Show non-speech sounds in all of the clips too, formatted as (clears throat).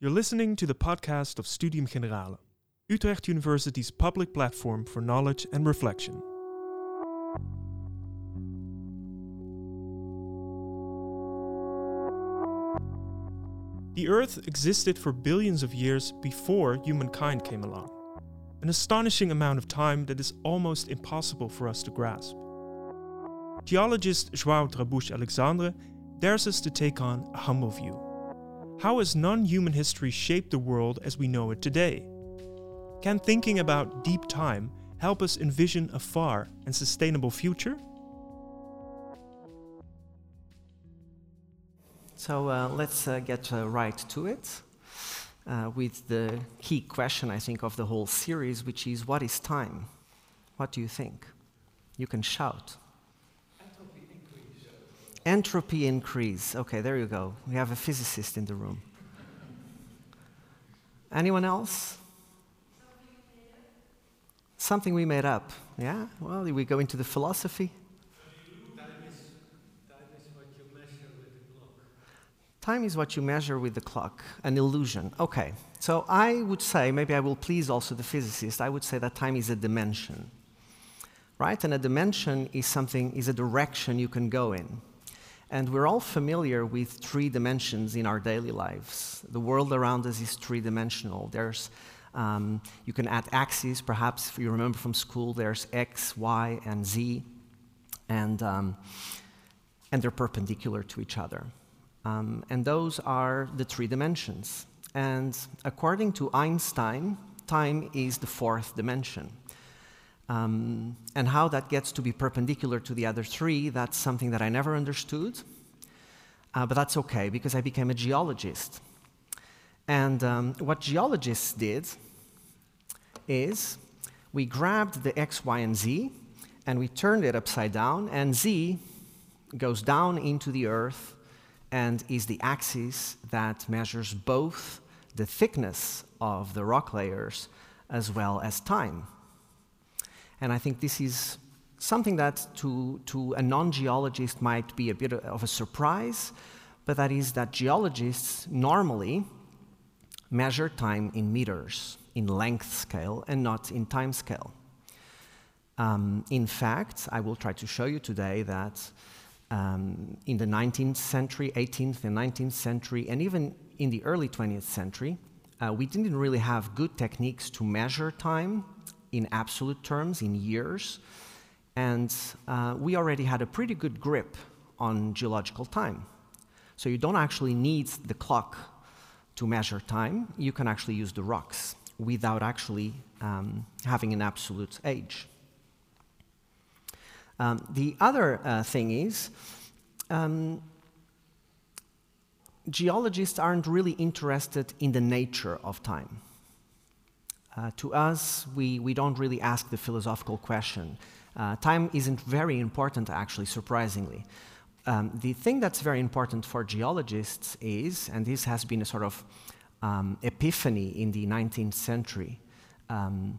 You're listening to the podcast of Studium Generale, Utrecht University's public platform for knowledge and reflection. The Earth existed for billions of years before humankind came along, an astonishing amount of time that is almost impossible for us to grasp. Geologist João Trabucho Alexandre dares us to take on a humble view. How has non human history shaped the world as we know it today? Can thinking about deep time help us envision a far and sustainable future? So uh, let's uh, get uh, right to it uh, with the key question, I think, of the whole series, which is what is time? What do you think? You can shout. Entropy increase. Okay, there you go. We have a physicist in the room. Anyone else? Something we made up. Yeah? Well, we go into the philosophy. Time is, time is what you measure with the clock. Time is what you measure with the clock, an illusion. Okay, so I would say, maybe I will please also the physicist, I would say that time is a dimension. Right? And a dimension is something, is a direction you can go in. And we're all familiar with three dimensions in our daily lives. The world around us is three dimensional. There's, um, you can add axes, perhaps if you remember from school, there's X, Y, and Z. And, um, and they're perpendicular to each other. Um, and those are the three dimensions. And according to Einstein, time is the fourth dimension. Um, and how that gets to be perpendicular to the other three, that's something that I never understood. Uh, but that's okay because I became a geologist. And um, what geologists did is we grabbed the X, Y, and Z and we turned it upside down, and Z goes down into the earth and is the axis that measures both the thickness of the rock layers as well as time. And I think this is something that to, to a non geologist might be a bit of a surprise, but that is that geologists normally measure time in meters, in length scale, and not in time scale. Um, in fact, I will try to show you today that um, in the 19th century, 18th and 19th century, and even in the early 20th century, uh, we didn't really have good techniques to measure time in absolute terms, in years, and uh, we already had a pretty good grip on geological time. So you don't actually need the clock to measure time, you can actually use the rocks without actually um, having an absolute age. Um, the other uh, thing is, um, geologists aren't really interested in the nature of time. Uh, to us, we, we don't really ask the philosophical question. Uh, time isn't very important, actually, surprisingly. Um, the thing that's very important for geologists is, and this has been a sort of um, epiphany in the 19th century, um,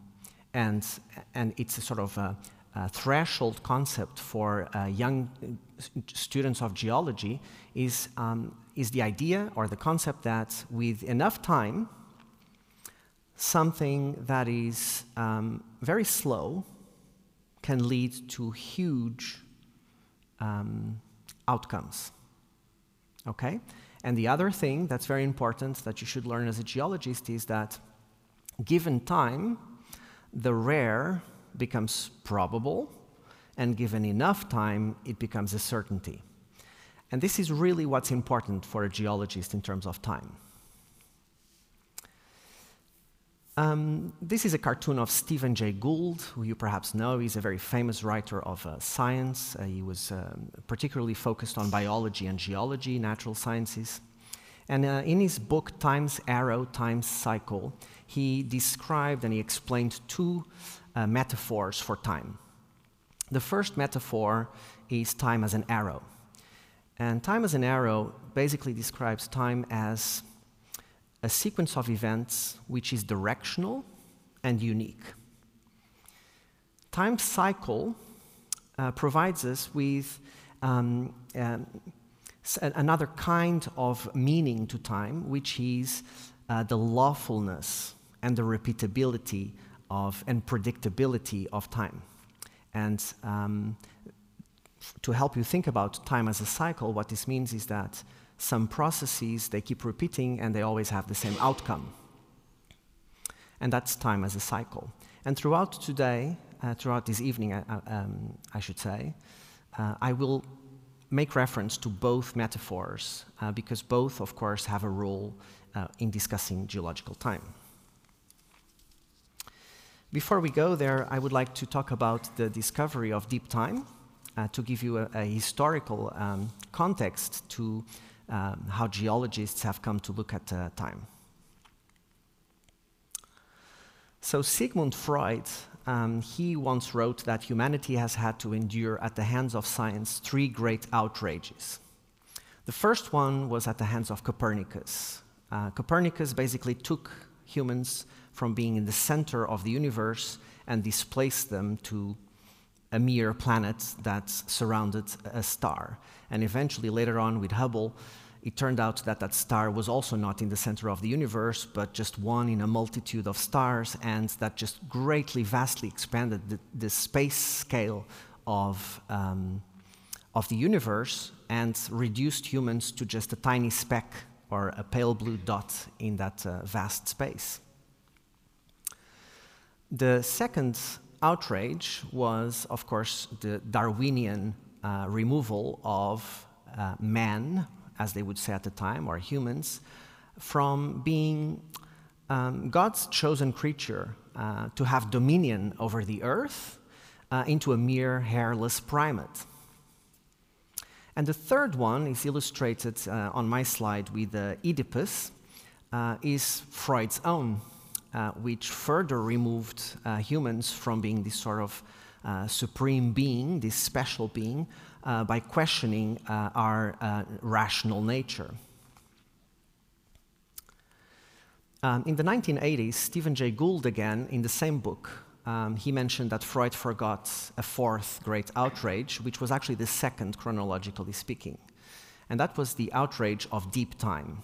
and, and it's a sort of a, a threshold concept for uh, young students of geology, is, um, is the idea or the concept that with enough time, something that is um, very slow can lead to huge um, outcomes. Okay? And the other thing that's very important that you should learn as a geologist is that given time, the rare becomes probable, and given enough time, it becomes a certainty. And this is really what's important for a geologist in terms of time. Um, this is a cartoon of Stephen Jay Gould, who you perhaps know. He's a very famous writer of uh, science. Uh, he was um, particularly focused on biology and geology, natural sciences. And uh, in his book, Time's Arrow, Time's Cycle, he described and he explained two uh, metaphors for time. The first metaphor is time as an arrow. And time as an arrow basically describes time as a sequence of events which is directional and unique. Time cycle uh, provides us with um, um, another kind of meaning to time, which is uh, the lawfulness and the repeatability of and predictability of time. And um, to help you think about time as a cycle, what this means is that some processes they keep repeating and they always have the same outcome. And that's time as a cycle. And throughout today, uh, throughout this evening, uh, uh, um, I should say, uh, I will make reference to both metaphors uh, because both, of course, have a role uh, in discussing geological time. Before we go there, I would like to talk about the discovery of deep time to give you a, a historical um, context to um, how geologists have come to look at uh, time. So, Sigmund Freud, um, he once wrote that humanity has had to endure at the hands of science three great outrages. The first one was at the hands of Copernicus. Uh, Copernicus basically took humans from being in the center of the universe and displaced them to a mere planet that surrounded a star. And eventually, later on with Hubble, it turned out that that star was also not in the center of the universe, but just one in a multitude of stars, and that just greatly, vastly expanded the, the space scale of, um, of the universe and reduced humans to just a tiny speck or a pale blue dot in that uh, vast space. The second outrage was, of course, the Darwinian uh, removal of uh, man, as they would say at the time, or humans, from being um, God's chosen creature uh, to have dominion over the earth uh, into a mere hairless primate. And the third one is illustrated uh, on my slide with Oedipus, uh, is Freud's own uh, which further removed uh, humans from being this sort of uh, supreme being, this special being, uh, by questioning uh, our rational nature. Um, in the 1980s, Stephen Jay Gould, again, in the same book, um, he mentioned that Freud forgot a fourth great outrage, which was actually the second, chronologically speaking. And that was the outrage of deep time.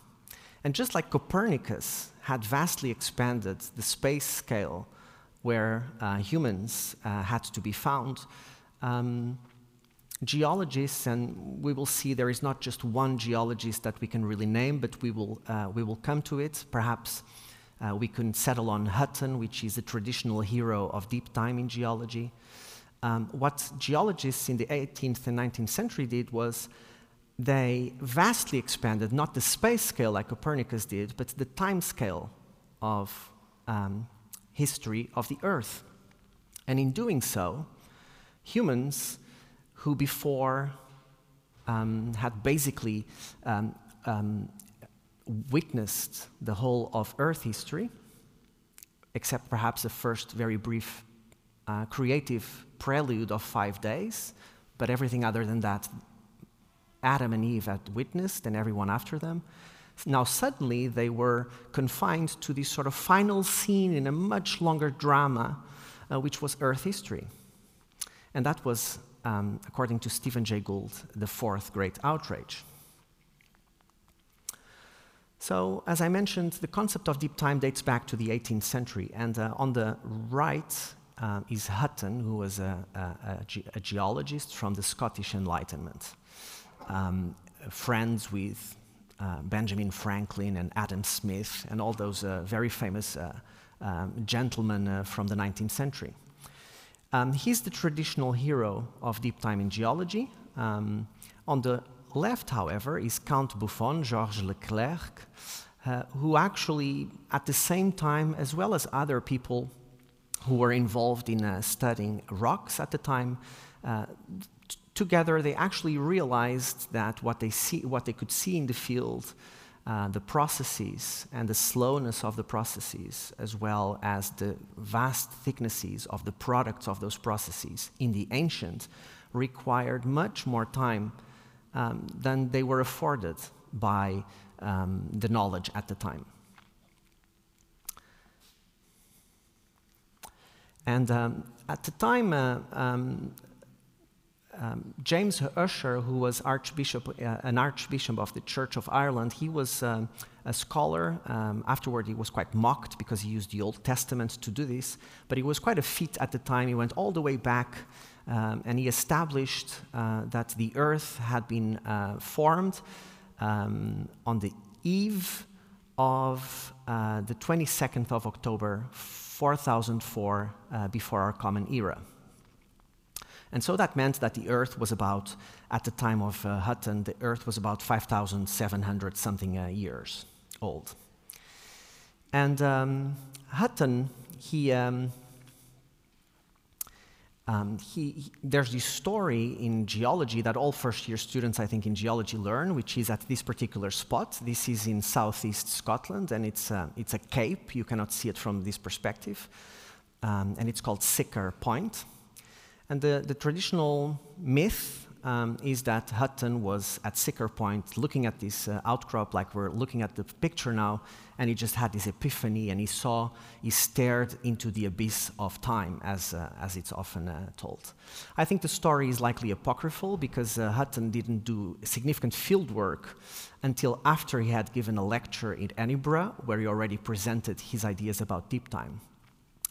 And just like Copernicus had vastly expanded the space scale where uh, humans uh, had to be found, um, geologists, and we will see there is not just one geologist that we can really name, but we will, uh, we will come to it. Perhaps uh, we can settle on Hutton, which is a traditional hero of deep time in geology. Um, what geologists in the 18th and 19th century did was they vastly expanded not the space scale like Copernicus did, but the time scale of um, history of the Earth. And in doing so, humans who before um, had basically um, um witnessed the whole of Earth history, except perhaps the first very brief uh, creative prelude of five days, but everything other than that Adam and Eve had witnessed and everyone after them. Now, suddenly, they were confined to this sort of final scene in a much longer drama, uh, which was Earth history. And that was, um, according to Stephen Jay Gould, the fourth great outrage. So, as I mentioned, the concept of deep time dates back to the 18th century. And uh, on the right uh, is Hutton, who was a, a, a, ge- a geologist from the Scottish Enlightenment um, friends with uh, Benjamin Franklin and Adam Smith and all those uh, very famous uh, um, gentlemen uh, from the 19th century. Um, he's the traditional hero of deep time in geology. Um, on the left, however, is Count Buffon, Georges Leclerc, uh, who actually, at the same time, as well as other people who were involved in uh, studying rocks at the time, together, they actually realized that what they, see, what they could see in the field, uh, the processes and the slowness of the processes, as well as the vast thicknesses of the products of those processes in the ancient, required much more time um, than they were afforded by um, the knowledge at the time. And um, at the time, uh, um, um, James Ussher, who was archbishop, uh, an archbishop of the Church of Ireland, he was um, a scholar. Um, afterward, he was quite mocked because he used the Old Testament to do this, but he was quite a feat at the time. He went all the way back um, and he established uh, that the earth had been uh, formed um, on the eve of uh, the 22nd of October, 4004 uh, before our common era. And so that meant that the Earth was about, at the time of uh, Hutton, the Earth was about 5,700 something uh, years old. And um, Hutton, he, um, um, he, he, there's this story in geology that all first year students, I think, in geology learn, which is at this particular spot. This is in southeast Scotland, and it's, uh, it's a cape. You cannot see it from this perspective. Um, and it's called Siccar Point. And the, the traditional myth um, is that Hutton was at Siccar Point looking at this uh, outcrop, like we're looking at the picture now, and he just had this epiphany and he saw, he stared into the abyss of time, as, uh, as it's often uh, told. I think the story is likely apocryphal because uh, Hutton didn't do significant field work until after he had given a lecture in Edinburgh, where he already presented his ideas about deep time.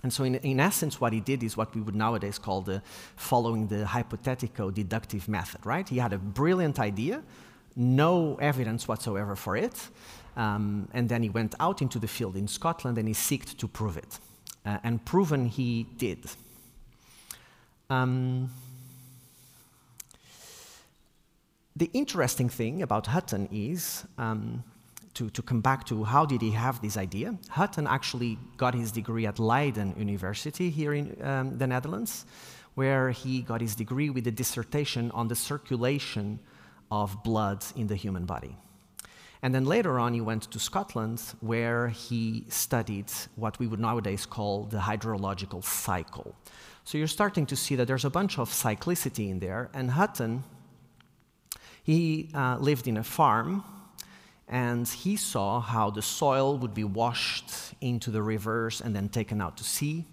And so, in, in, essence, what he did is what we would nowadays call the following the hypothetico deductive method, right? He had a brilliant idea, no evidence whatsoever for it, um, and then he went out into the field in Scotland and he sought to prove it. Uh, and proven he did. Um, the interesting thing about Hutton is um, to, to come back to how did he have this idea, Hutton actually got his degree at Leiden University here in um, the Netherlands, where he got his degree with a dissertation on the circulation of blood in the human body. And then later on, he went to Scotland, where he studied what we would nowadays call the hydrological cycle. So you're starting to see that there's a bunch of cyclicity in there. And Hutton, he uh, lived in a farm and he saw how the soil would be washed into the rivers and then taken out to sea.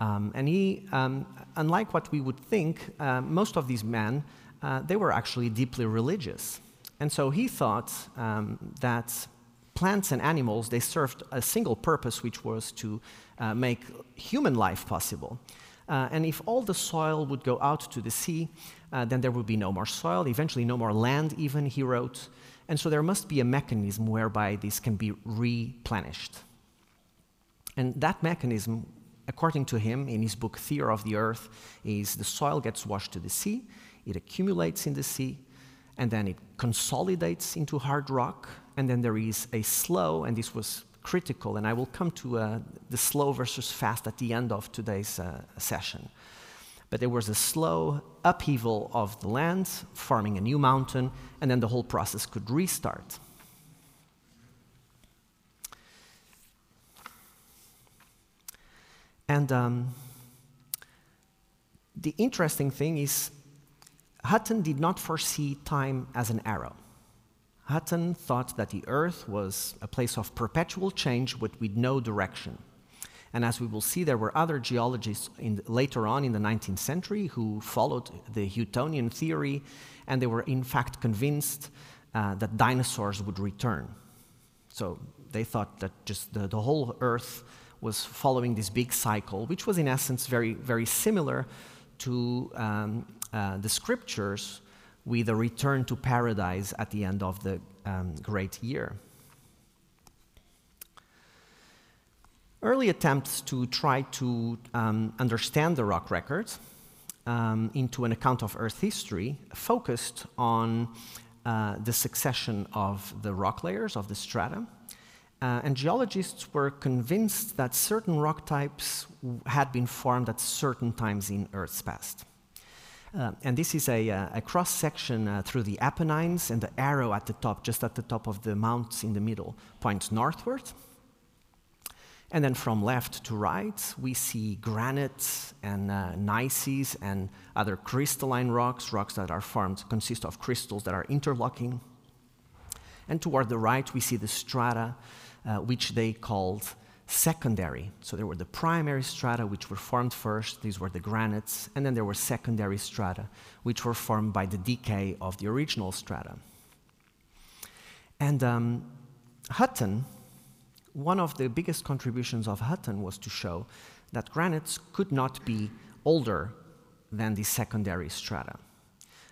Um, and he, um, unlike what we would think, uh, most of these men, uh, they were actually deeply religious. And so he thought um, that plants and animals, they served a single purpose, which was to uh, make human life possible. Uh, and if all the soil would go out to the sea, uh, then there would be no more soil, eventually no more land even, he wrote. And so there must be a mechanism whereby this can be replenished. And that mechanism, according to him in his book Theory of the Earth, is the soil gets washed to the sea, it accumulates in the sea, and then it consolidates into hard rock, and then there is a slow, and this was critical, and I will come to uh, the slow versus fast at the end of today's uh, session but there was a slow upheaval of the land, forming a new mountain, and then the whole process could restart. And um, the interesting thing is, Hutton did not foresee time as an arrow. Hutton thought that the earth was a place of perpetual change with no direction. And as we will see, there were other geologists in, later on in the 19th century who followed the Huttonian theory, and they were in fact convinced uh, that dinosaurs would return. So they thought that just the, the whole Earth was following this big cycle, which was in essence very, very similar to um, uh, the scriptures with a return to paradise at the end of the um, great year. Early attempts to try to um, understand the rock records um, into an account of Earth history focused on uh, the succession of the rock layers, of the strata. Uh, and geologists were convinced that certain rock types had been formed at certain times in Earth's past. Uh, and this is a, uh, a cross section uh, through the Apennines, and the arrow at the top, just at the top of the mounts in the middle, points northward. And then from left to right, we see granites and uh, gneisses and other crystalline rocks, rocks that are formed, consist of crystals that are interlocking. And toward the right, we see the strata, uh, which they called secondary. So there were the primary strata, which were formed first, these were the granites, and then there were secondary strata, which were formed by the decay of the original strata. And um, Hutton, one of the biggest contributions of Hutton was to show that granites could not be older than the secondary strata.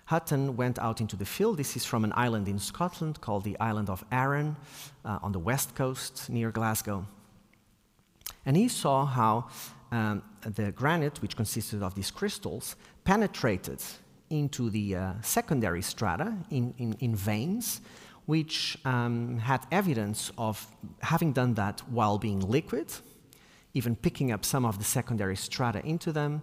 Hutton went out into the field. This is from an island in Scotland called the island of Arran uh, on the west coast near Glasgow. And he saw how um, the granite, which consisted of these crystals, penetrated into the uh, secondary strata in, in, in veins, which um, had evidence of having done that while being liquid, even picking up some of the secondary strata into them,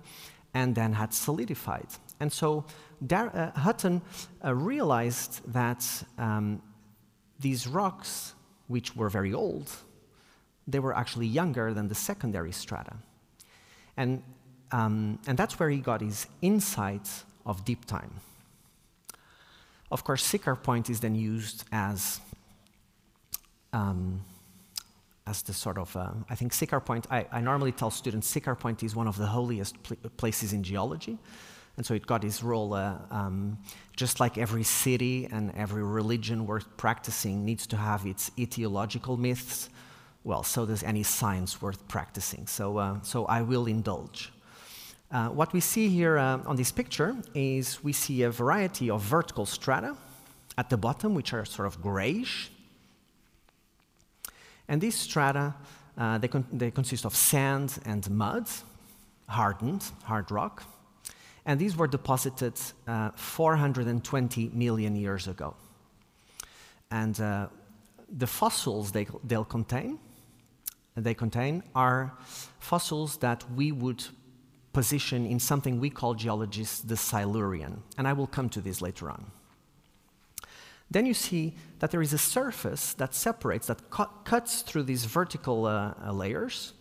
and then had solidified. And so Dar- uh, Hutton uh, realized that um, these rocks, which were very old, they were actually younger than the secondary strata. And, um, and that's where he got his insight of deep time. Of course, Siccar Point is then used as, um, as the sort of, uh, I think Siccar Point, I, I, normally tell students Siccar Point is one of the holiest pl- places in geology. And so it got its role, uh, um, just like every city and every religion worth practicing needs to have its etiological myths well, so does any science worth practicing. So, uh, so I will indulge. Uh, what we see here uh, on this picture is we see a variety of vertical strata at the bottom, which are sort of grayish. And these strata, uh, they, con they consist of sand and mud, hardened, hard rock. And these were deposited uh, 420 million years ago. And uh, the fossils they, they'll contain they contain are fossils that we would position in something we call geologists the Silurian. And I will come to this later on. Then you see that there is a surface that separates, that cu cuts through these vertical uh, uh, layers.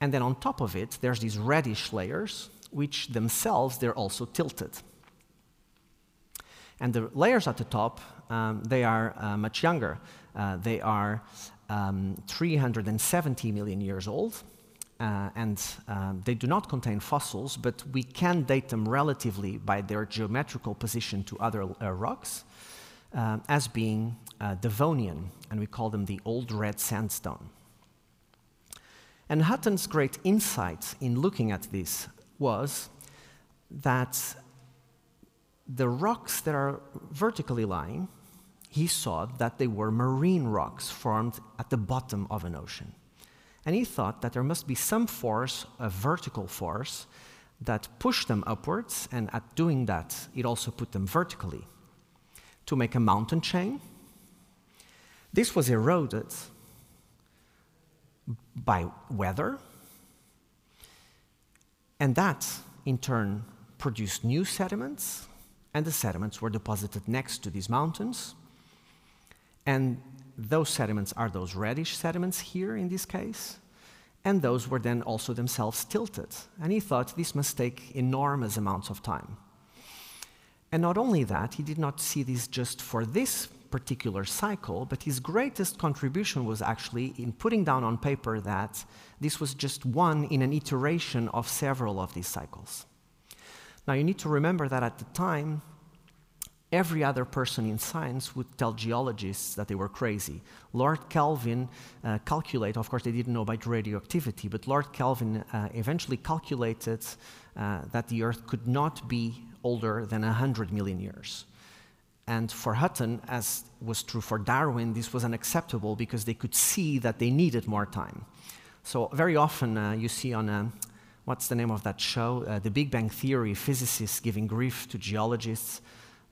And then on top of it, there's these reddish layers, which themselves, they're also tilted. And the layers at the top, um, they are uh, much younger. Uh, they are um, 370 million years old. Uh, and um, they do not contain fossils, but we can date them relatively by their geometrical position to other uh, rocks uh, as being uh, Devonian, and we call them the Old Red Sandstone. And Hutton's great insight in looking at this was that the rocks that are vertically lying he saw that they were marine rocks formed at the bottom of an ocean. And he thought that there must be some force, a vertical force, that pushed them upwards, and at doing that, it also put them vertically. To make a mountain chain, this was eroded by weather, and that in turn produced new sediments, and the sediments were deposited next to these mountains and those sediments are those reddish sediments here in this case. And those were then also themselves tilted. And he thought this must take enormous amounts of time. And not only that, he did not see this just for this particular cycle, but his greatest contribution was actually in putting down on paper that this was just one in an iteration of several of these cycles. Now, you need to remember that at the time, Every other person in science would tell geologists that they were crazy. Lord Kelvin uh, calculated, of course, they didn't know about radioactivity, but Lord Kelvin uh, eventually calculated uh, that the Earth could not be older than 100 million years. And for Hutton, as was true for Darwin, this was unacceptable because they could see that they needed more time. So, very often uh, you see on a, uh, what's the name of that show? Uh, the Big Bang Theory, physicists giving grief to geologists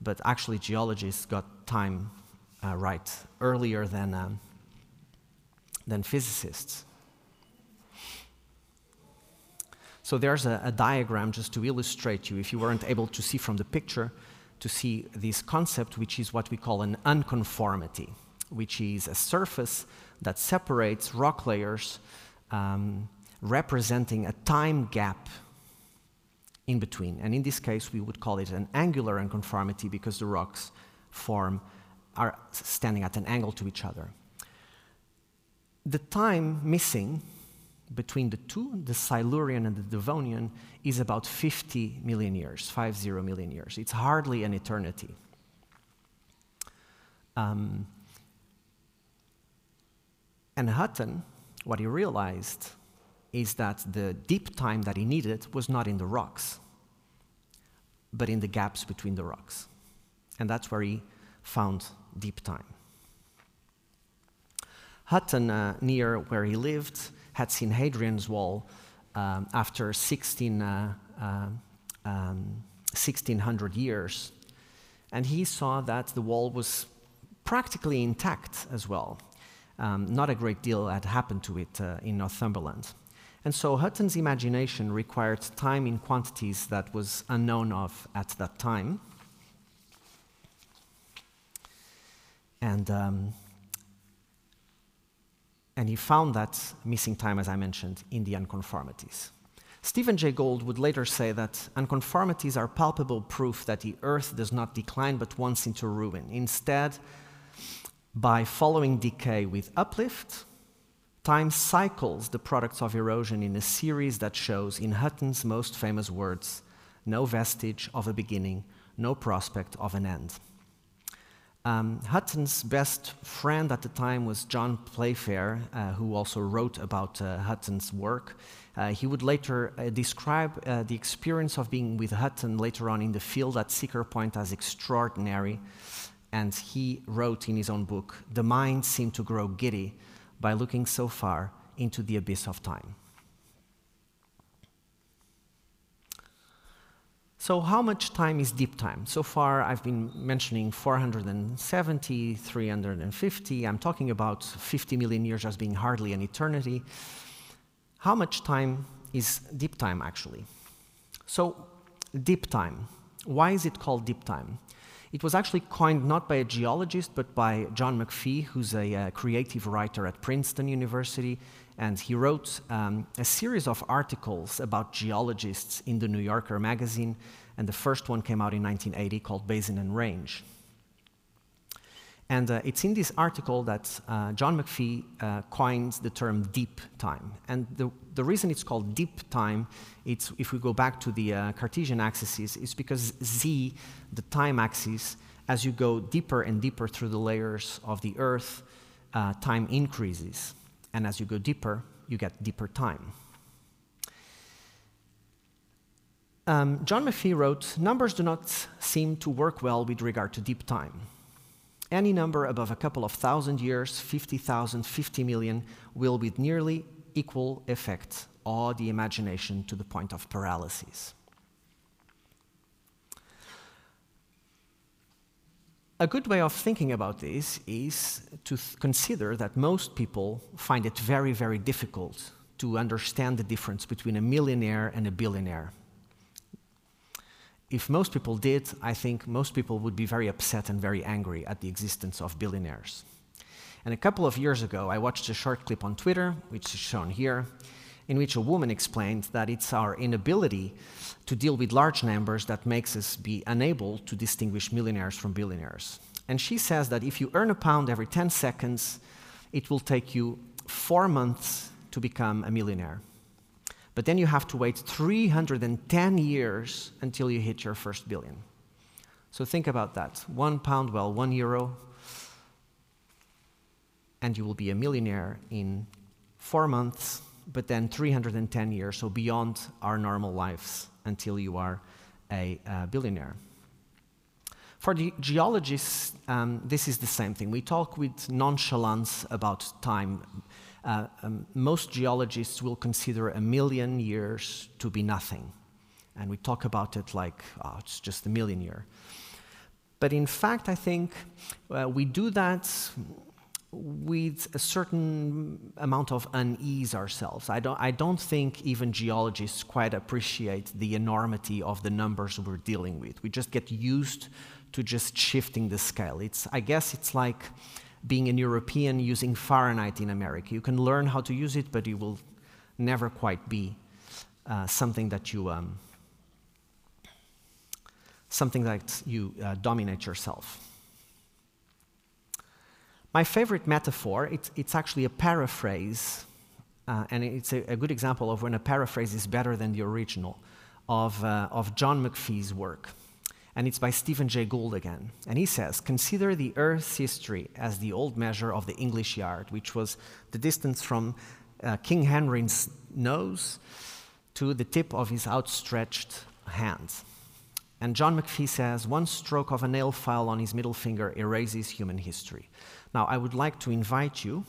but actually geologists got time uh, right earlier than, um, than physicists. So there's a, a, diagram just to illustrate you, if you weren't able to see from the picture, to see this concept, which is what we call an unconformity, which is a surface that separates rock layers um, representing a time gap in between. And in this case, we would call it an angular unconformity because the rocks form are standing at an angle to each other. The time missing between the two, the Silurian and the Devonian, is about 50 million years, 50 million years. It's hardly an eternity. Um, and Hutton, what he realized is that the deep time that he needed was not in the rocks, but in the gaps between the rocks. And that's where he found deep time. Hutton, uh, near where he lived, had seen Hadrian's Wall um, after 16, uh, uh, um, 1600 years. And he saw that the wall was practically intact as well. Um, not a great deal had happened to it uh, in Northumberland. And so Hutton's imagination required time in quantities that was unknown of at that time. And, um, and he found that missing time, as I mentioned, in the unconformities. Stephen Jay Gould would later say that unconformities are palpable proof that the earth does not decline but once into ruin. Instead, by following decay with uplift, time cycles the products of erosion in a series that shows, in Hutton's most famous words, no vestige of a beginning, no prospect of an end. Um, Hutton's best friend at the time was John Playfair, uh, who also wrote about uh, Hutton's work. Uh, he would later uh, describe uh, the experience of being with Hutton later on in the field at Siccar Point as extraordinary and he wrote in his own book The mind seemed to grow giddy by looking so far into the abyss of time. So, how much time is deep time? So far, I've been mentioning 470, 350. I'm talking about 50 million years as being hardly an eternity. How much time is deep time, actually? So, deep time. Why is it called deep time? It was actually coined not by a geologist, but by John McPhee, who's a, uh, creative writer at Princeton University. And he wrote um, a series of articles about geologists in the New Yorker magazine. And the first one came out in 1980 called Basin and Range. And uh, it's in this article that uh, John McPhee uh, coins the term deep time. And the, the reason it's called deep time, it's, if we go back to the uh, Cartesian axes, is because z, the time axis, as you go deeper and deeper through the layers of the Earth, uh, time increases. And as you go deeper, you get deeper time. Um, John McPhee wrote, Numbers do not seem to work well with regard to deep time. Any number above a couple of thousand years, 50,000, 50 million, will with nearly equal effect awe the imagination to the point of paralysis. A good way of thinking about this is to th- consider that most people find it very, very difficult to understand the difference between a millionaire and a billionaire if most people did, I think most people would be very upset and very angry at the existence of billionaires. And a couple of years ago, I watched a short clip on Twitter, which is shown here, in which a woman explained that it's our inability to deal with large numbers that makes us be unable to distinguish millionaires from billionaires. And she says that if you earn a pound every 10 seconds, it will take you four months to become a millionaire. But then you have to wait 310 years until you hit your first billion. So think about that. One pound, well, one euro, and you will be a millionaire in four months, but then 310 years, so beyond our normal lives until you are a uh, billionaire. For the geologists, um, this is the same thing. We talk with nonchalance about time uh, um, most geologists will consider a million years to be nothing. And we talk about it like, oh, it's just a million year. But in fact, I think uh, we do that with a certain amount of unease ourselves. I don't, I don't think even geologists quite appreciate the enormity of the numbers we're dealing with. We just get used to just shifting the scale. It's, I guess it's like being an European using Fahrenheit in America. You can learn how to use it, but you will never quite be uh, something that you um, something that you uh, dominate yourself. My favorite metaphor, it's, it's actually a paraphrase uh, and it's a, a, good example of when a paraphrase is better than the original, of, uh, of John McPhee's work. And it's by Stephen Jay Gould again. And he says Consider the Earth's history as the old measure of the English yard, which was the distance from uh, King Henry's nose to the tip of his outstretched hand. And John McPhee says, one stroke of a nail file on his middle finger erases human history. Now, I would like to invite you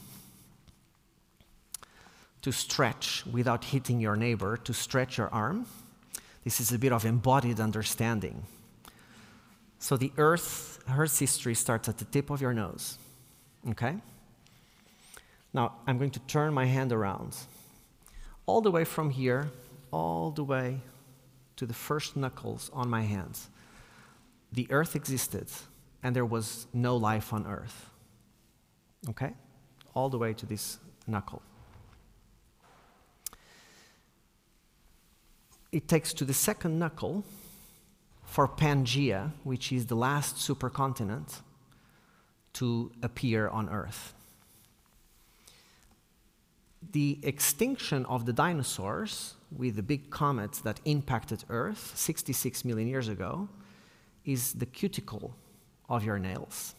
to stretch without hitting your neighbor, to stretch your arm. This is a bit of embodied understanding. So the earth, Earth's history starts at the tip of your nose. Okay? Now, I'm going to turn my hand around. All the way from here, all the way to the first knuckles on my hands. The earth existed, and there was no life on earth. Okay? All the way to this knuckle. It takes to the second knuckle for Pangea, which is the last supercontinent, to appear on Earth. The extinction of the dinosaurs with the big comets that impacted Earth 66 million years ago is the cuticle of your nails.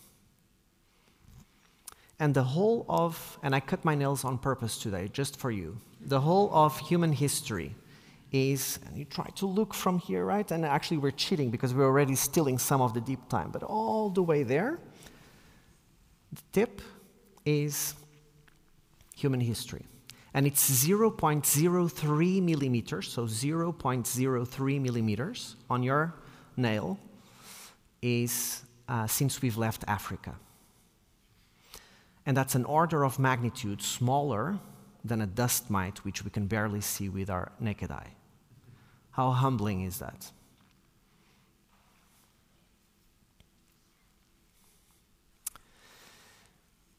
And the whole of, and I cut my nails on purpose today, just for you, the whole of human history is, and you try to look from here, right? And actually, we're cheating because we're already stealing some of the deep time, but all the way there, the tip is human history. And it's 0.03 millimeters, so 0.03 millimeters on your nail is uh, since we've left Africa. And that's an order of magnitude smaller than a dust mite, which we can barely see with our naked eye. How humbling is that?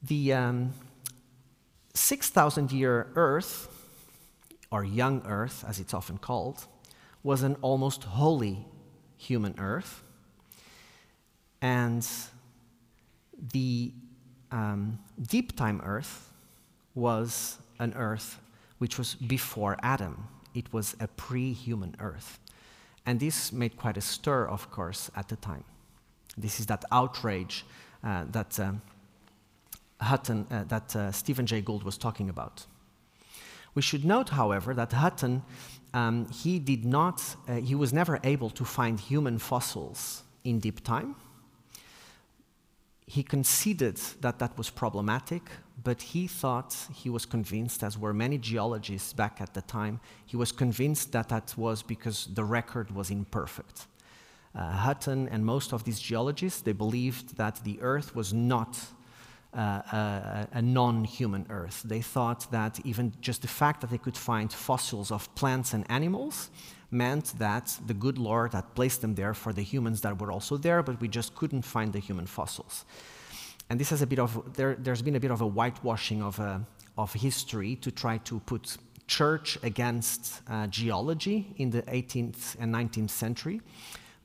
The um, 6,000 year Earth, or young Earth as it's often called, was an almost holy human Earth. And the um, deep time Earth was an Earth which was before Adam. It was a pre human Earth. And this made quite a stir, of course, at the time. This is that outrage uh, that um, Hutton, uh, that uh, Stephen Jay Gould was talking about. We should note, however, that Hutton, um, he did not, uh, he was never able to find human fossils in deep time. He conceded that that was problematic, but he thought, he was convinced, as were many geologists back at the time, he was convinced that that was because the record was imperfect. Uh, Hutton and most of these geologists, they believed that the Earth was not uh, a, a non human Earth. They thought that even just the fact that they could find fossils of plants and animals meant that the good Lord had placed them there for the humans that were also there, but we just couldn't find the human fossils. And this has a bit of, there, has been a bit of a whitewashing of, uh, of history to try to put church against uh, geology in the 18th and 19th century.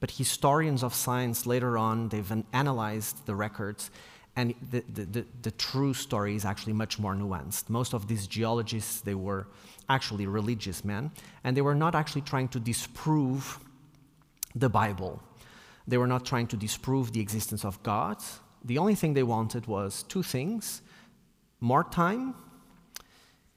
But historians of science later on, they've analyzed the records and the, the, the, the, true story is actually much more nuanced. Most of these geologists, they were actually religious men, and they were not actually trying to disprove the Bible. They were not trying to disprove the existence of God. The only thing they wanted was two things more time,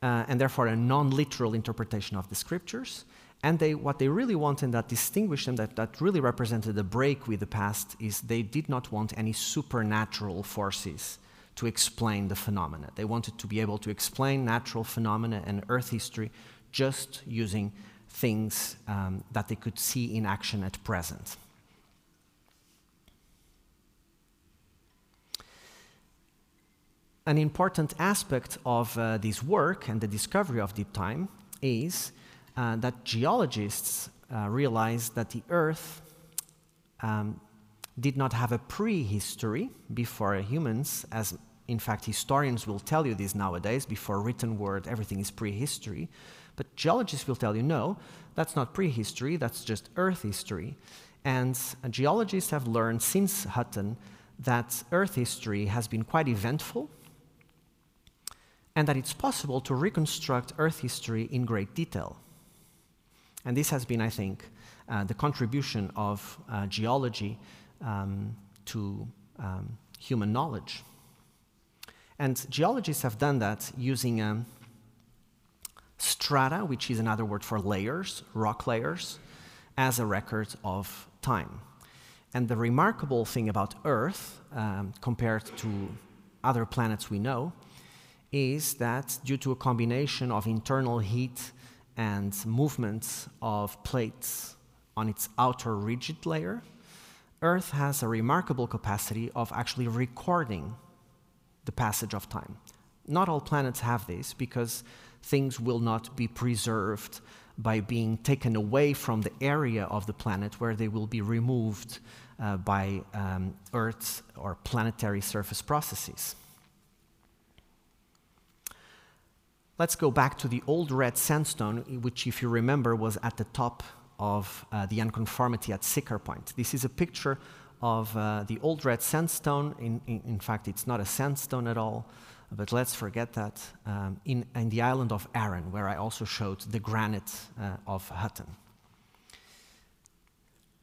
uh, and therefore a non literal interpretation of the scriptures, and they, what they really wanted that distinguished them, that, that really represented a break with the past, is they did not want any supernatural forces to explain the phenomena. They wanted to be able to explain natural phenomena and Earth history just using things um, that they could see in action at present. An important aspect of uh, this work and the discovery of deep time is uh, that geologists uh, realized that the Earth um, did not have a prehistory before humans, as in fact historians will tell you this nowadays, before written word, everything is prehistory. But geologists will tell you, no, that's not prehistory, that's just Earth history. And uh, geologists have learned since Hutton that Earth history has been quite eventful and that it's possible to reconstruct Earth history in great detail. And this has been, I think, uh, the contribution of uh, geology um, to um, human knowledge. And geologists have done that using um, strata, which is another word for layers, rock layers, as a record of time. And the remarkable thing about Earth, um, compared to other planets we know, is that due to a combination of internal heat and movements of plates on its outer rigid layer, Earth has a remarkable capacity of actually recording the passage of time. Not all planets have this because things will not be preserved by being taken away from the area of the planet where they will be removed uh, by um, Earth's or planetary surface processes. Let's go back to the old red sandstone, which, if you remember, was at the top of uh, the unconformity at Siccar Point. This is a picture of uh, the old red sandstone. In, in, in, fact, it's not a sandstone at all, but let's forget that, um, in, in, the island of Arran, where I also showed the granite uh, of Hutton.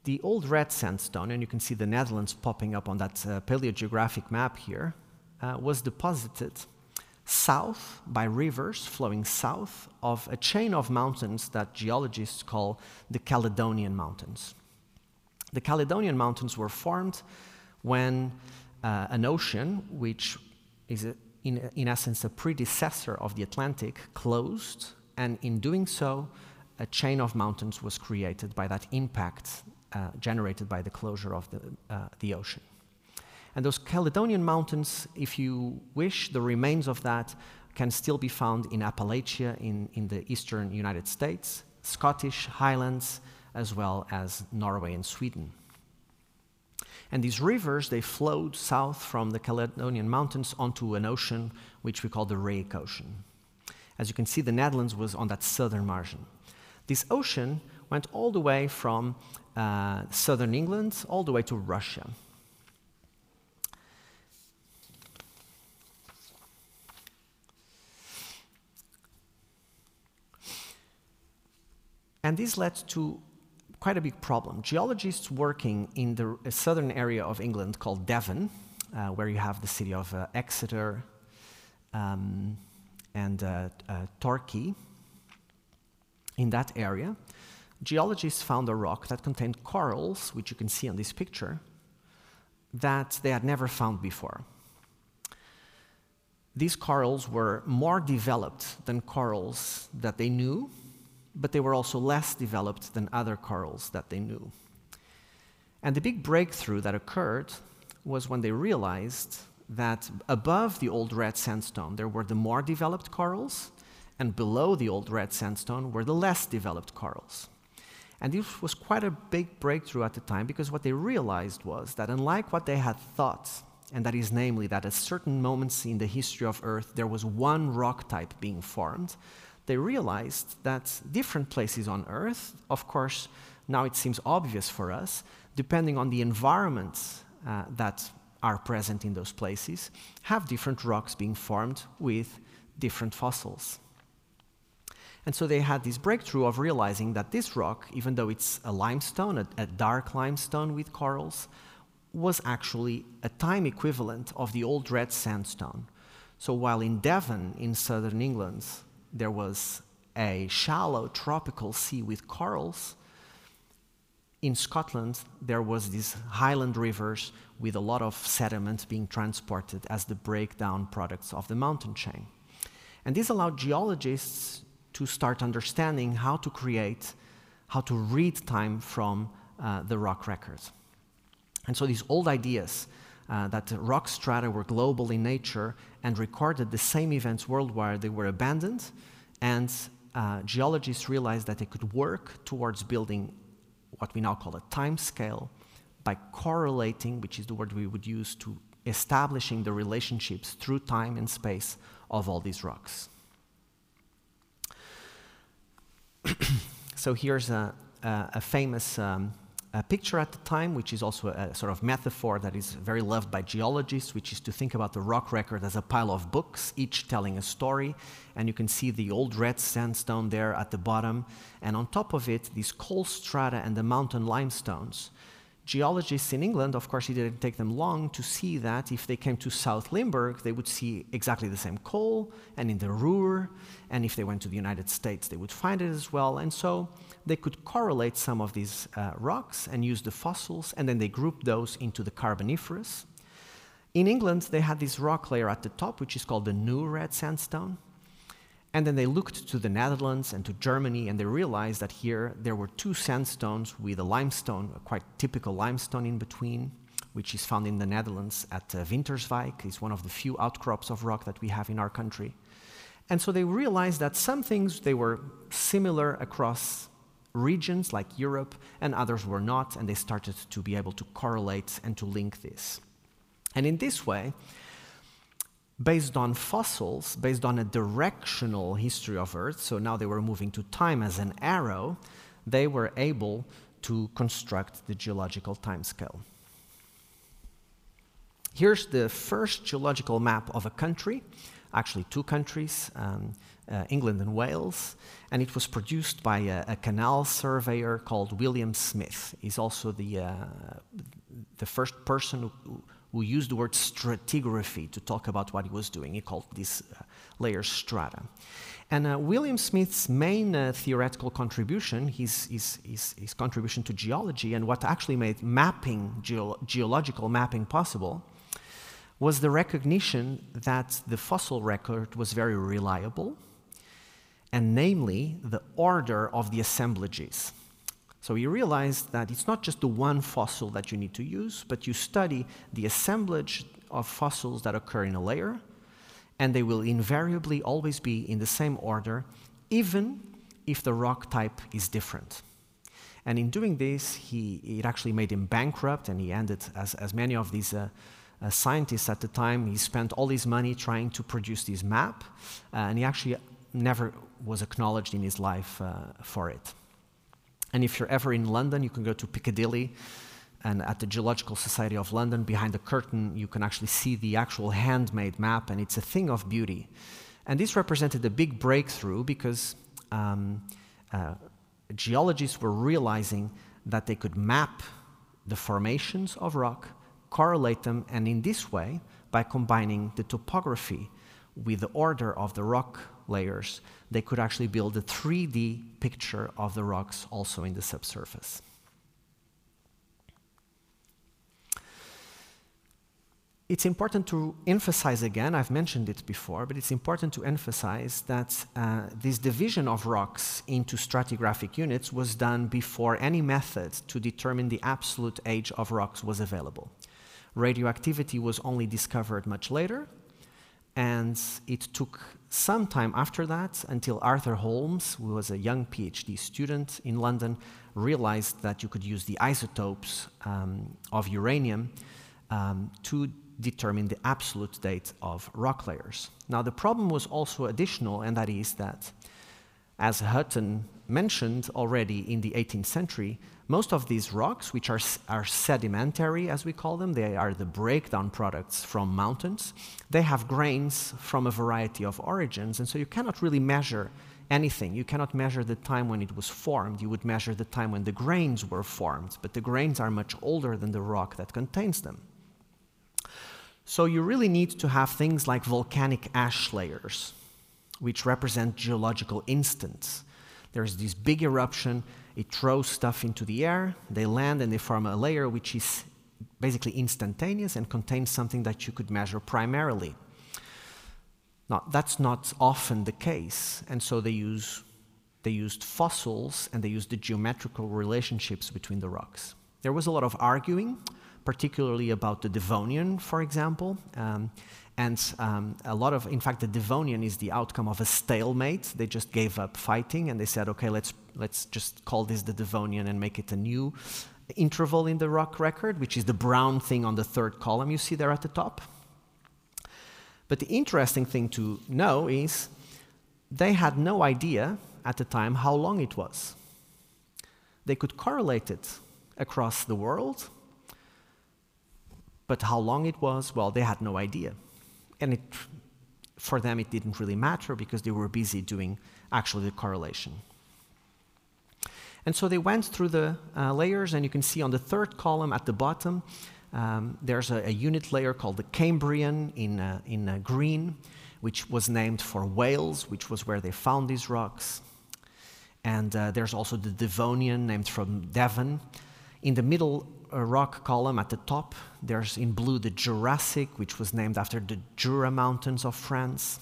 The old red sandstone, and you can see the Netherlands popping up on that uh, paleogeographic map here, uh, was deposited south by rivers flowing south of a chain of mountains that geologists call the Caledonian Mountains. The Caledonian Mountains were formed when uh, an ocean, which is a, in, in essence a predecessor of the Atlantic, closed, and in doing so, a chain of mountains was created by that impact uh, generated by the closure of the, uh, the ocean. And those Caledonian Mountains, if you wish, the remains of that can still be found in Appalachia in, in the eastern United States, Scottish Highlands, as well as Norway and Sweden. And these rivers, they flowed south from the Caledonian Mountains onto an ocean which we call the Rheic Ocean. As you can see, the Netherlands was on that southern margin. This ocean went all the way from uh, southern England all the way to Russia. And this led to quite a big problem. Geologists working in the southern area of England called Devon, uh, where you have the city of uh, Exeter um, and uh, uh, Torquay, in that area, geologists found a rock that contained corals, which you can see on this picture, that they had never found before. These corals were more developed than corals that they knew but they were also less developed than other corals that they knew. And the big breakthrough that occurred was when they realized that above the old red sandstone there were the more developed corals, and below the old red sandstone were the less developed corals. And this was quite a big breakthrough at the time because what they realized was that, unlike what they had thought, and that is namely that at certain moments in the history of Earth there was one rock type being formed, they realized that different places on Earth, of course, now it seems obvious for us, depending on the environments uh, that are present in those places, have different rocks being formed with different fossils. And so they had this breakthrough of realizing that this rock, even though it's a limestone, a, a dark limestone with corals, was actually a time equivalent of the old red sandstone. So while in Devon, in southern England, there was a shallow tropical sea with corals. In Scotland, there was these highland rivers with a lot of sediment being transported as the breakdown products of the mountain chain. And this allowed geologists to start understanding how to create, how to read time from uh, the rock records. And so these old ideas uh, that rock strata were global in nature and recorded the same events worldwide, they were abandoned, and uh, geologists realized that they could work towards building what we now call a time scale by correlating, which is the word we would use to establishing the relationships through time and space of all these rocks. (clears throat) so here's a, a, a famous um, a picture at the time, which is also a sort of metaphor that is very loved by geologists, which is to think about the rock record as a pile of books, each telling a story. And you can see the old red sandstone there at the bottom. And on top of it, these coal strata and the mountain limestones. Geologists in England, of course, it didn't take them long to see that if they came to South Limburg, they would see exactly the same coal, and in the Ruhr, and if they went to the United States, they would find it as well. And so they could correlate some of these uh, rocks and use the fossils, and then they grouped those into the Carboniferous. In England, they had this rock layer at the top, which is called the New Red Sandstone. And then they looked to the Netherlands and to Germany, and they realized that here there were two sandstones with a limestone, a quite typical limestone in between, which is found in the Netherlands at uh, Winterswijk. It's one of the few outcrops of rock that we have in our country. And so they realized that some things they were similar across regions like Europe, and others were not, and they started to be able to correlate and to link this. And in this way, based on fossils, based on a directional history of Earth, so now they were moving to time as an arrow, they were able to construct the geological timescale. Here's the first geological map of a country, actually two countries, um, uh, England and Wales, and it was produced by a, a, canal surveyor called William Smith. He's also the, uh, the first person who, who, used the word stratigraphy to talk about what he was doing. He called this uh, layer strata. And uh, William Smith's main uh, theoretical contribution, his, his, his, his, contribution to geology, and what actually made mapping, geo geological mapping possible, was the recognition that the fossil record was very reliable and namely the order of the assemblages. So he realized that it's not just the one fossil that you need to use, but you study the assemblage of fossils that occur in a layer, and they will invariably always be in the same order, even if the rock type is different. And in doing this, he, it actually made him bankrupt, and he ended, as, as many of these uh, uh, scientists at the time, he spent all his money trying to produce this map, uh, and he actually never was acknowledged in his life uh, for it. And if you're ever in London, you can go to Piccadilly, and at the Geological Society of London, behind the curtain, you can actually see the actual handmade map, and it's a thing of beauty. And this represented a big breakthrough because um, uh, geologists were realizing that they could map the formations of rock, correlate them, and in this way, by combining the topography with the order of the rock layers, they could actually build a 3D picture of the rocks also in the subsurface. It's important to emphasize again, I've mentioned it before, but it's important to emphasize that uh, this division of rocks into stratigraphic units was done before any method to determine the absolute age of rocks was available. Radioactivity was only discovered much later, and it took some time after that until Arthur Holmes, who was a young PhD student in London, realized that you could use the isotopes um, of uranium um, to determine the absolute date of rock layers. Now, the problem was also additional, and that is that, as Hutton mentioned already in the 18th century, most of these rocks, which are, are sedimentary, as we call them, they are the breakdown products from mountains, they have grains from a variety of origins, and so you cannot really measure anything. You cannot measure the time when it was formed. You would measure the time when the grains were formed, but the grains are much older than the rock that contains them. So you really need to have things like volcanic ash layers, which represent geological instants. There's this big eruption, it throws stuff into the air, they land and they form a layer which is basically instantaneous and contains something that you could measure primarily. Now, that's not often the case, and so they, use, they used fossils and they used the geometrical relationships between the rocks. There was a lot of arguing, particularly about the Devonian, for example. Um, and um, a lot of, in fact, the Devonian is the outcome of a stalemate. They just gave up fighting and they said, okay, let's, let's just call this the Devonian and make it a new interval in the rock record, which is the brown thing on the third column you see there at the top. But the interesting thing to know is they had no idea at the time how long it was. They could correlate it across the world. But how long it was, well, they had no idea. And it, for them, it didn't really matter because they were busy doing actually the correlation. And so they went through the uh, layers, and you can see on the third column at the bottom, um, there's a, a, unit layer called the Cambrian in, uh, in uh, green, which was named for Wales, which was where they found these rocks. And uh, there's also the Devonian, named from Devon. In the middle rock column at the top, there's in blue the Jurassic, which was named after the Jura Mountains of France.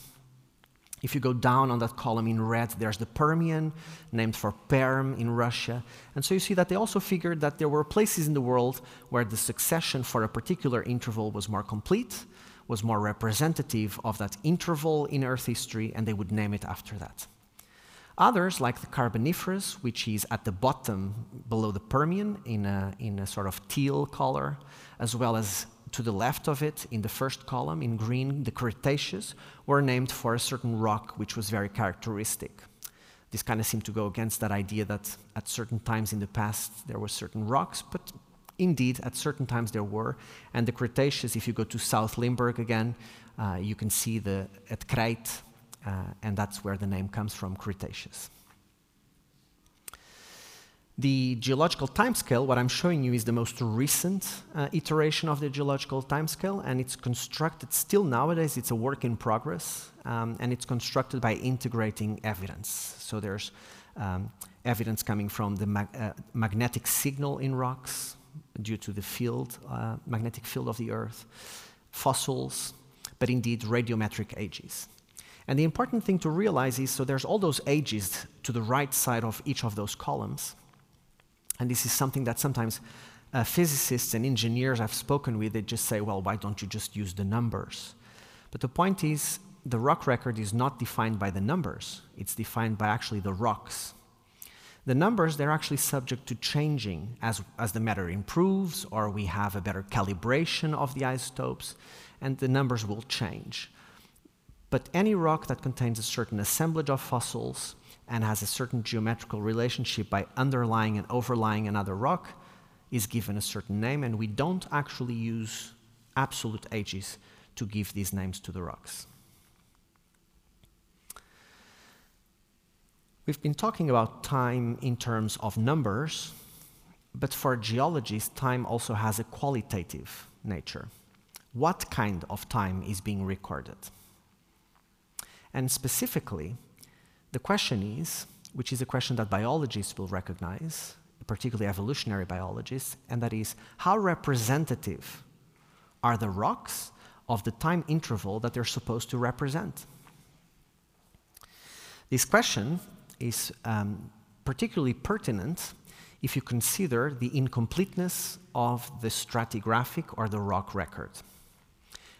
If you go down on that column in red, there's the Permian, named for Perm in Russia. And so you see that they also figured that there were places in the world where the succession for a particular interval was more complete, was more representative of that interval in Earth history, and they would name it after that. Others, like the Carboniferous, which is at the bottom below the Permian in a, in a sort of teal color, as well as to the left of it, in the first column in green, the Cretaceous, were named for a certain rock which was very characteristic. This kind of seemed to go against that idea that at certain times in the past there were certain rocks, but indeed at certain times there were. And the Cretaceous, if you go to South Limburg again, uh, you can see the at Crete, and that's where the name comes from, Cretaceous. The geological timescale, what I'm showing you is the most recent uh, iteration of the geological timescale, and it's constructed still nowadays, it's a work in progress, um, and it's constructed by integrating evidence. So there's um, evidence coming from the mag uh, magnetic signal in rocks due to the field, uh, magnetic field of the Earth, fossils, but indeed radiometric ages. And the important thing to realize is so there's all those ages to the right side of each of those columns. And this is something that sometimes uh, physicists and engineers I've spoken with, they just say, well, why don't you just use the numbers? But the point is, the rock record is not defined by the numbers, it's defined by actually the rocks. The numbers, they're actually subject to changing as, as the matter improves or we have a better calibration of the isotopes, and the numbers will change. But any rock that contains a certain assemblage of fossils and has a certain geometrical relationship by underlying and overlying another rock is given a certain name, and we don't actually use absolute ages to give these names to the rocks. We've been talking about time in terms of numbers, but for geologists, time also has a qualitative nature. What kind of time is being recorded? And specifically, the question is, which is a question that biologists will recognize, particularly evolutionary biologists, and that is how representative are the rocks of the time interval that they're supposed to represent? This question is um, particularly pertinent if you consider the incompleteness of the stratigraphic or the rock record.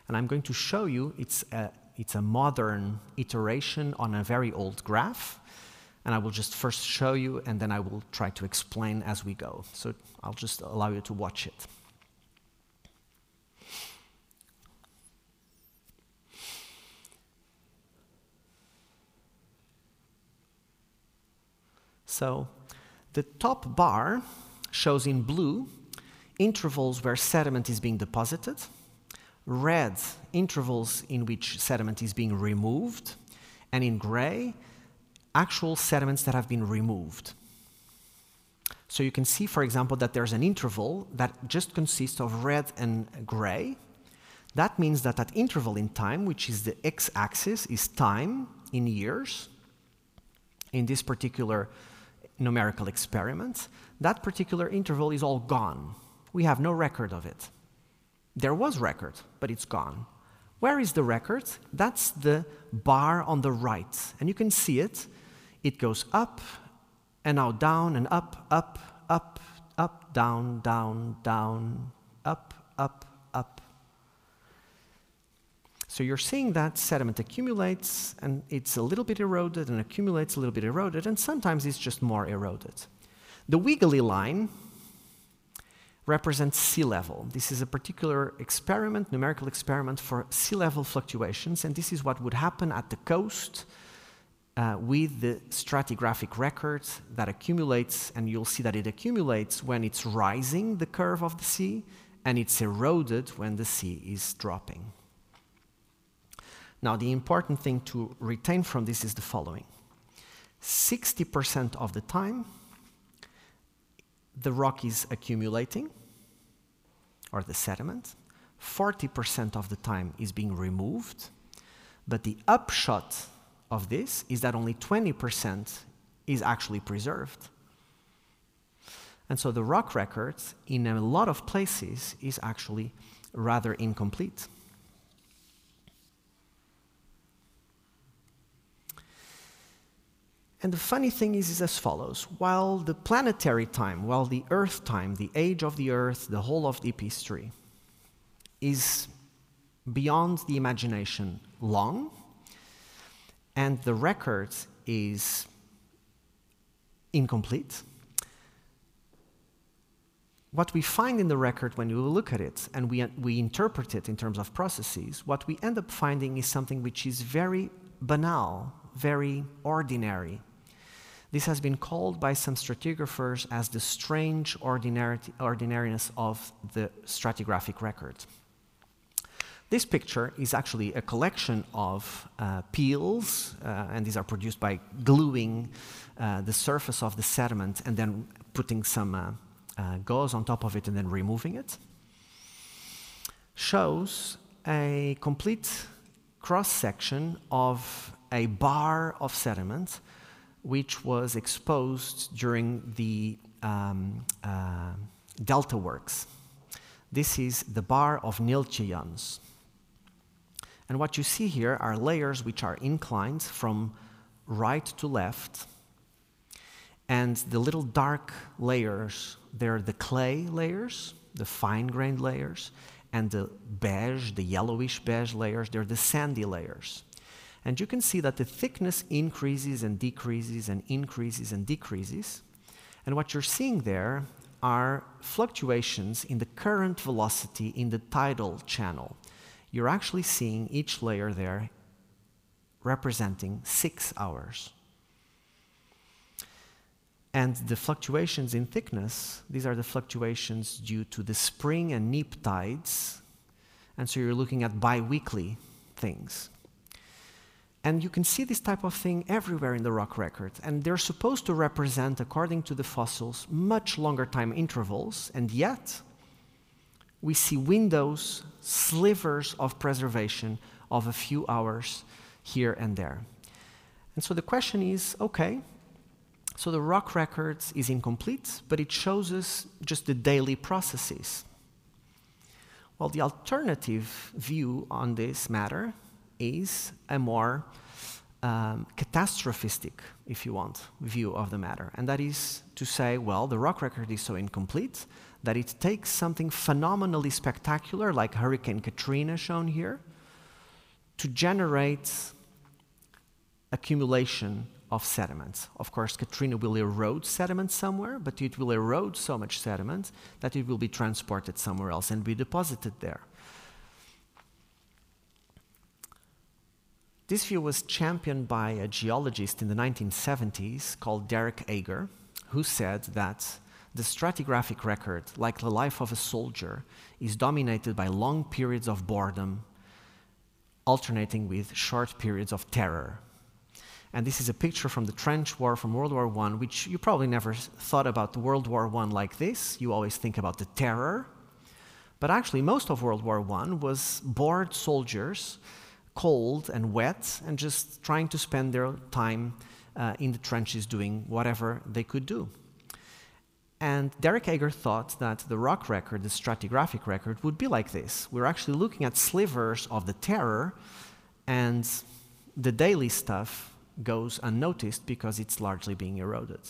And I'm going to show you it's a, it's a modern iteration on a very old graph. And I will just first show you, and then I will try to explain as we go. So I'll just allow you to watch it. So the top bar shows in blue intervals where sediment is being deposited red, intervals in which sediment is being removed, and in gray, actual sediments that have been removed. So you can see, for example, that there's an interval that just consists of red and gray. That means that that interval in time, which is the x-axis, is time in years. In this particular numerical experiment, that particular interval is all gone. We have no record of it. There was record, but it's gone. Where is the record? That's the bar on the right. And you can see it. It goes up and now down and up, up, up, up, down, down, down, up, up, up. So you're seeing that sediment accumulates and it's a little bit eroded and accumulates a little bit eroded, and sometimes it's just more eroded. The wiggly line represents sea level. This is a particular experiment, numerical experiment for sea level fluctuations, and this is what would happen at the coast uh, with the stratigraphic record that accumulates, and you'll see that it accumulates when it's rising the curve of the sea, and it's eroded when the sea is dropping. Now, the important thing to retain from this is the following 60% of the time, the rock is accumulating, or the sediment, 40% of the time is being removed, but the upshot of this is that only 20% is actually preserved. And so the rock record, in a lot of places, is actually rather incomplete. And the funny thing is, is as follows. While the planetary time, while the Earth time, the age of the Earth, the whole of deep history, is beyond the imagination long, and the record is incomplete, what we find in the record when we look at it and we, we interpret it in terms of processes, what we end up finding is something which is very banal, very ordinary, this has been called by some stratigraphers as the strange ordinariness of the stratigraphic record. This picture is actually a collection of uh, peels, uh, and these are produced by gluing uh, the surface of the sediment and then putting some uh, uh, gauze on top of it and then removing it. Shows a complete cross section of a bar of sediment which was exposed during the um, uh, delta works. This is the bar of Neeltje And what you see here are layers which are inclined from right to left. And the little dark layers, they're the clay layers, the fine grained layers, and the beige, the yellowish beige layers, they're the sandy layers. And you can see that the thickness increases and decreases and increases and decreases. And what you're seeing there are fluctuations in the current velocity in the tidal channel. You're actually seeing each layer there representing six hours. And the fluctuations in thickness, these are the fluctuations due to the spring and neap tides. And so you're looking at biweekly things. And you can see this type of thing everywhere in the rock record. And they're supposed to represent, according to the fossils, much longer time intervals. And yet, we see windows, slivers of preservation of a few hours here and there. And so the question is okay, so the rock record is incomplete, but it shows us just the daily processes. Well, the alternative view on this matter is a more um, catastrophistic, if you want, view of the matter. And that is to say, well, the rock record is so incomplete that it takes something phenomenally spectacular, like Hurricane Katrina shown here, to generate accumulation of sediments. Of course, Katrina will erode sediment somewhere, but it will erode so much sediment that it will be transported somewhere else and be deposited there. This view was championed by a geologist in the 1970s called Derek Ager, who said that the stratigraphic record, like the life of a soldier, is dominated by long periods of boredom, alternating with short periods of terror. And this is a picture from the trench war from World War I, which you probably never thought about World War I like this. You always think about the terror. But actually, most of World War I was bored soldiers cold and wet and just trying to spend their time uh, in the trenches doing whatever they could do. And Derek Ager thought that the rock record, the stratigraphic record, would be like this. We're actually looking at slivers of the terror, and the daily stuff goes unnoticed because it's largely being eroded.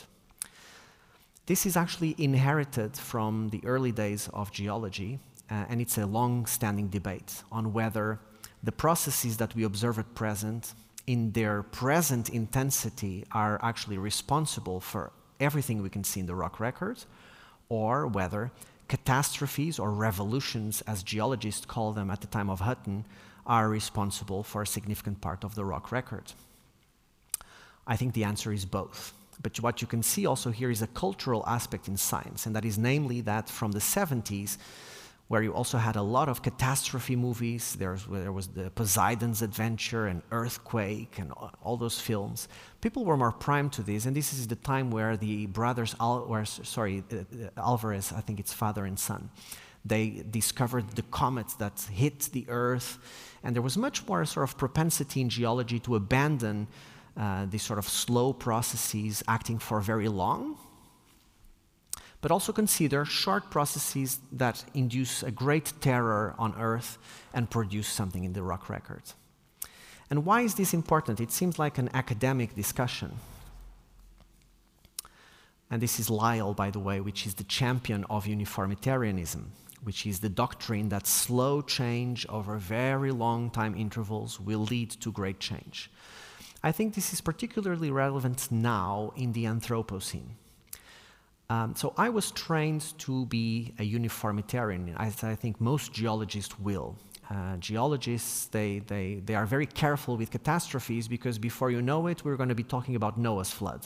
This is actually inherited from the early days of geology, uh, and it's a long standing debate on whether the processes that we observe at present, in their present intensity, are actually responsible for everything we can see in the rock record, or whether catastrophes or revolutions, as geologists call them at the time of Hutton, are responsible for a significant part of the rock record. I think the answer is both. But what you can see also here is a cultural aspect in science, and that is namely that from the 70s, where you also had a lot of catastrophe movies. There's, there was the Poseidon's Adventure and Earthquake and all those films. People were more primed to this, and this is the time where the brothers, Al, or, sorry, uh, uh, Alvarez, I think it's father and son, they discovered the comets that hit the Earth, and there was much more sort of propensity in geology to abandon uh, these sort of slow processes acting for very long but also consider short processes that induce a great terror on Earth and produce something in the rock record. And why is this important? It seems like an academic discussion. And this is Lyell, by the way, which is the champion of uniformitarianism, which is the doctrine that slow change over very long time intervals will lead to great change. I think this is particularly relevant now in the Anthropocene. Um, so I was trained to be a uniformitarian, as I think most geologists will. Uh, geologists, they, they, they are very careful with catastrophes because before you know it, we're going to be talking about Noah's flood.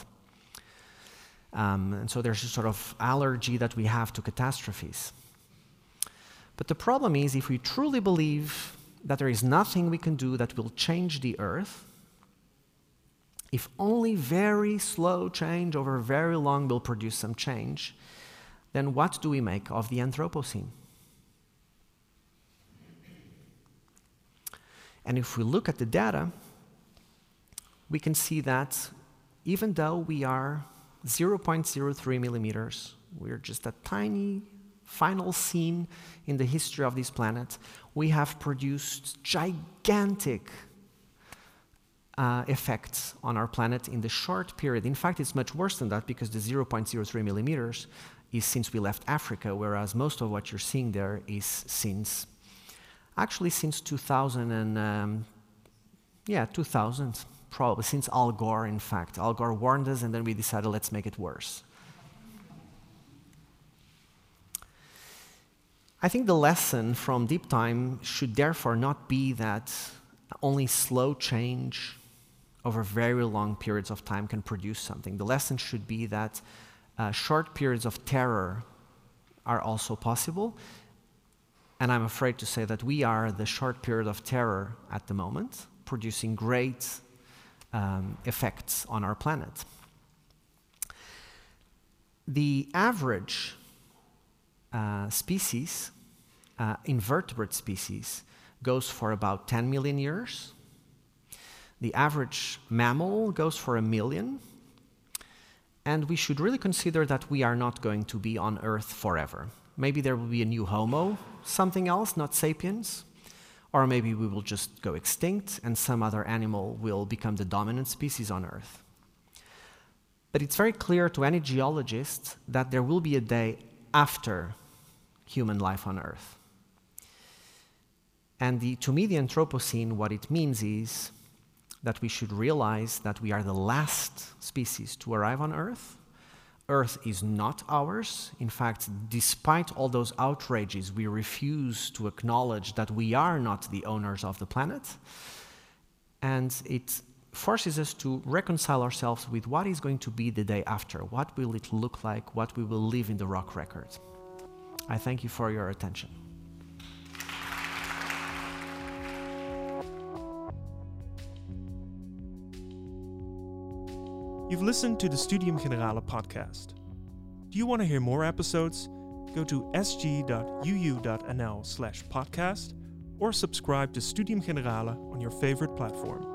Um, and so there's a sort of allergy that we have to catastrophes. But the problem is, if we truly believe that there is nothing we can do that will change the earth, if only very slow change over very long will produce some change, then what do we make of the Anthropocene? And if we look at the data, we can see that even though we are 0.03 millimeters, we're just a tiny final scene in the history of this planet, we have produced gigantic uh, effects on our planet in the short period. In fact, it's much worse than that because the 0.03 millimeters is since we left Africa, whereas most of what you're seeing there is since, actually since 2000 and, um, yeah, 2000, probably, since Al Gore, in fact. Al Gore warned us and then we decided let's make it worse. I think the lesson from deep time should therefore not be that only slow change over very long periods of time can produce something. The lesson should be that uh, short periods of terror are also possible. And I'm afraid to say that we are the short period of terror at the moment, producing great um, effects on our planet. The average uh, species, uh, invertebrate species, goes for about 10 million years. The average mammal goes for a million. And we should really consider that we are not going to be on Earth forever. Maybe there will be a new Homo, something else, not sapiens. Or maybe we will just go extinct and some other animal will become the dominant species on Earth. But it's very clear to any geologist that there will be a day after human life on Earth. And the, to me, the Anthropocene, what it means is that we should realize that we are the last species to arrive on Earth. Earth is not ours. In fact, despite all those outrages, we refuse to acknowledge that we are not the owners of the planet. And it forces us to reconcile ourselves with what is going to be the day after. What will it look like? What we will leave in the rock record? I thank you for your attention. You've listened to the Studium Generale podcast. Do you want to hear more episodes? Go to sg.uu.nl slash podcast or subscribe to Studium Generale on your favorite platform.